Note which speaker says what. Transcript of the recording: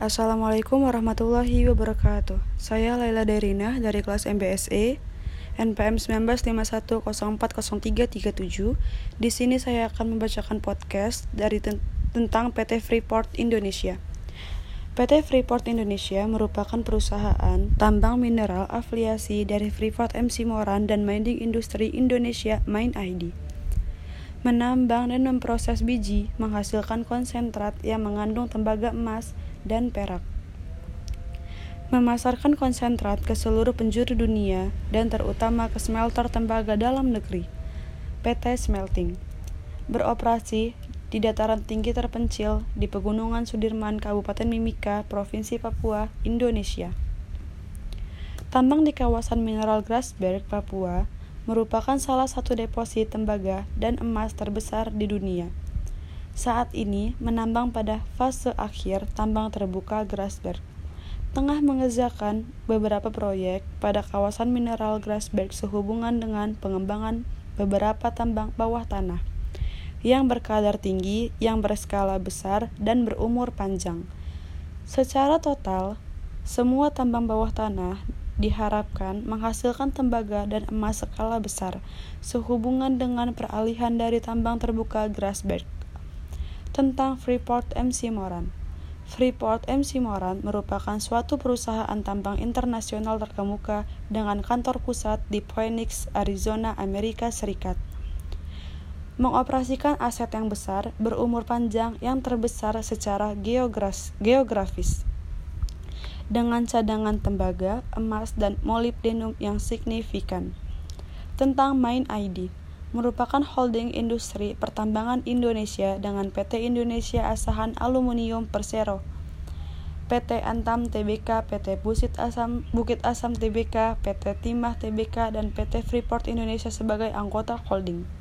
Speaker 1: Assalamualaikum warahmatullahi wabarakatuh. Saya Laila Derina dari kelas MBSE NPM 1951040337. Di sini saya akan membacakan podcast dari ten tentang PT Freeport Indonesia. PT Freeport Indonesia merupakan perusahaan tambang mineral afiliasi dari Freeport MC Moran dan Mining Industri Indonesia Mine ID menambang dan memproses biji menghasilkan konsentrat yang mengandung tembaga emas dan perak. Memasarkan konsentrat ke seluruh penjuru dunia dan terutama ke smelter tembaga dalam negeri. PT Smelting beroperasi di dataran tinggi terpencil di Pegunungan Sudirman, Kabupaten Mimika, Provinsi Papua, Indonesia. Tambang di kawasan mineral Grasberg, Papua, merupakan salah satu deposit tembaga dan emas terbesar di dunia. Saat ini menambang pada fase akhir tambang terbuka Grasberg. Tengah mengerjakan beberapa proyek pada kawasan mineral Grasberg sehubungan dengan pengembangan beberapa tambang bawah tanah yang berkadar tinggi, yang berskala besar, dan berumur panjang. Secara total, semua tambang bawah tanah diharapkan menghasilkan tembaga dan emas skala besar sehubungan dengan peralihan dari tambang terbuka Grasberg tentang Freeport MC Moran. Freeport MC Moran merupakan suatu perusahaan tambang internasional terkemuka dengan kantor pusat di Phoenix, Arizona, Amerika Serikat. Mengoperasikan aset yang besar, berumur panjang yang terbesar secara geografis. Dengan cadangan tembaga, emas, dan molybdenum yang signifikan. Tentang Mine ID merupakan holding industri pertambangan Indonesia dengan PT Indonesia Asahan Aluminium Persero, PT Antam Tbk, PT Busit Asam, Bukit Asam Tbk, PT Timah Tbk, dan PT Freeport Indonesia sebagai anggota holding.